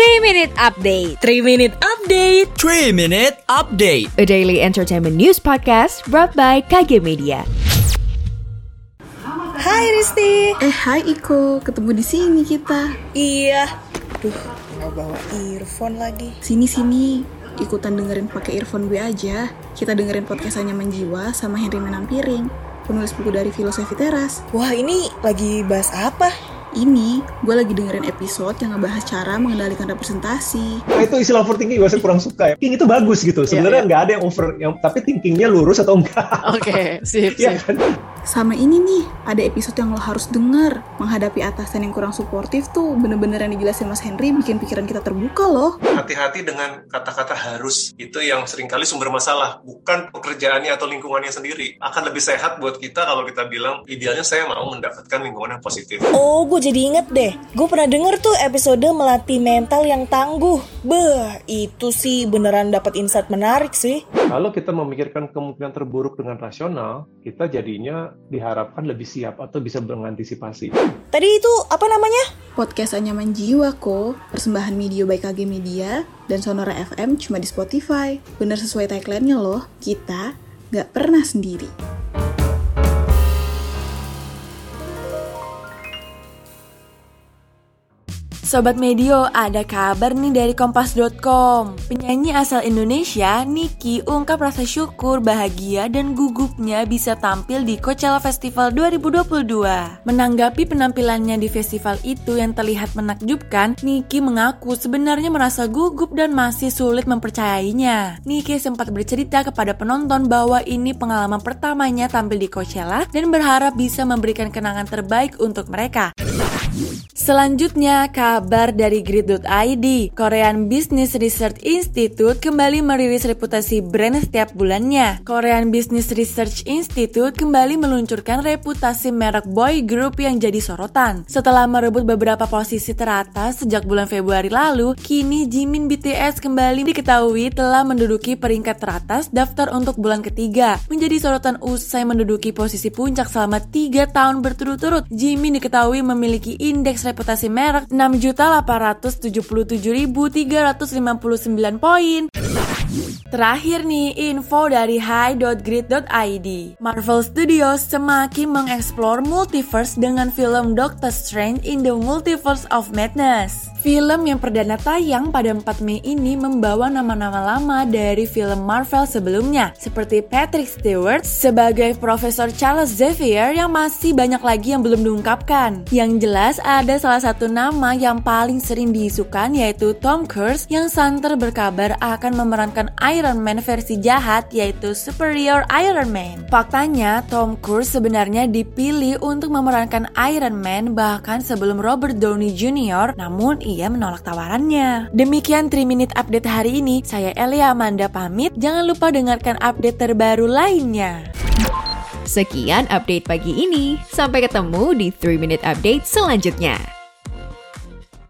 3 Minute Update. 3 Minute Update. 3 Minute Update. A daily entertainment news podcast brought by KG Media. Hai Risti. Eh hai Iko, ketemu di sini kita. Iya. Duh, nggak bawa earphone lagi. Sini sini, ikutan dengerin pakai earphone gue aja. Kita dengerin podcast Hanya Menjiwa sama Henry Menampiring, penulis buku dari Filosofi Teras. Wah ini lagi bahas apa? Ini, gue lagi dengerin episode yang ngebahas cara mengendalikan representasi. Nah, itu istilah overthinking gue sih kurang suka ya. Thinking itu bagus gitu. Sebenarnya nggak ada yang over, yang tapi thinkingnya lurus atau enggak. Oke, sip, Iya kan? Sama ini nih, ada episode yang lo harus denger. Menghadapi atasan yang kurang suportif tuh bener-bener yang dijelasin Mas Henry bikin pikiran kita terbuka loh. hati-hati dengan kata-kata harus itu yang sering kali sumber masalah bukan pekerjaannya atau lingkungannya sendiri akan lebih sehat buat kita kalau kita bilang idealnya saya mau mendapatkan lingkungan yang positif Oh, gue jadi inget deh. Gue pernah denger tuh episode melatih mental yang tangguh. Beh, itu sih beneran dapat insight menarik sih. Kalau kita memikirkan kemungkinan terburuk dengan rasional, kita jadinya diharapkan lebih siap atau bisa mengantisipasi. Tadi itu apa namanya? Podcast Anyaman Jiwa kok, persembahan media by KG Media dan Sonora FM cuma di Spotify. Bener sesuai tagline-nya loh, kita nggak pernah sendiri. Sobat Medio, ada kabar nih dari Kompas.com. Penyanyi asal Indonesia, Niki, ungkap rasa syukur, bahagia, dan gugupnya bisa tampil di Coachella Festival 2022. Menanggapi penampilannya di festival itu yang terlihat menakjubkan, Niki mengaku sebenarnya merasa gugup dan masih sulit mempercayainya. Niki sempat bercerita kepada penonton bahwa ini pengalaman pertamanya tampil di Coachella dan berharap bisa memberikan kenangan terbaik untuk mereka. Selanjutnya, kabar dari Grid.id. Korean Business Research Institute kembali merilis reputasi brand setiap bulannya. Korean Business Research Institute kembali meluncurkan reputasi merek boy group yang jadi sorotan. Setelah merebut beberapa posisi teratas sejak bulan Februari lalu, kini Jimin BTS kembali diketahui telah menduduki peringkat teratas daftar untuk bulan ketiga. Menjadi sorotan usai menduduki posisi puncak selama 3 tahun berturut-turut. Jimin diketahui memiliki indeks reputasi merek 6.877.359 poin. Terakhir nih, info dari high.grid.id. Marvel Studios semakin mengeksplor multiverse dengan film Doctor Strange in the Multiverse of Madness. Film yang perdana tayang pada 4 Mei ini membawa nama-nama lama dari film Marvel sebelumnya, seperti Patrick Stewart sebagai Profesor Charles Xavier yang masih banyak lagi yang belum diungkapkan. Yang jelas ada salah satu nama yang paling sering diisukan yaitu Tom Cruise yang santer berkabar akan memerankan Iron Man versi jahat yaitu Superior Iron Man. Faktanya, Tom Cruise sebenarnya dipilih untuk memerankan Iron Man bahkan sebelum Robert Downey Jr. namun ia menolak tawarannya. Demikian 3 Minute Update hari ini, saya Elia Amanda pamit. Jangan lupa dengarkan update terbaru lainnya. Sekian update pagi ini Sampai ketemu di 3 Minute Update selanjutnya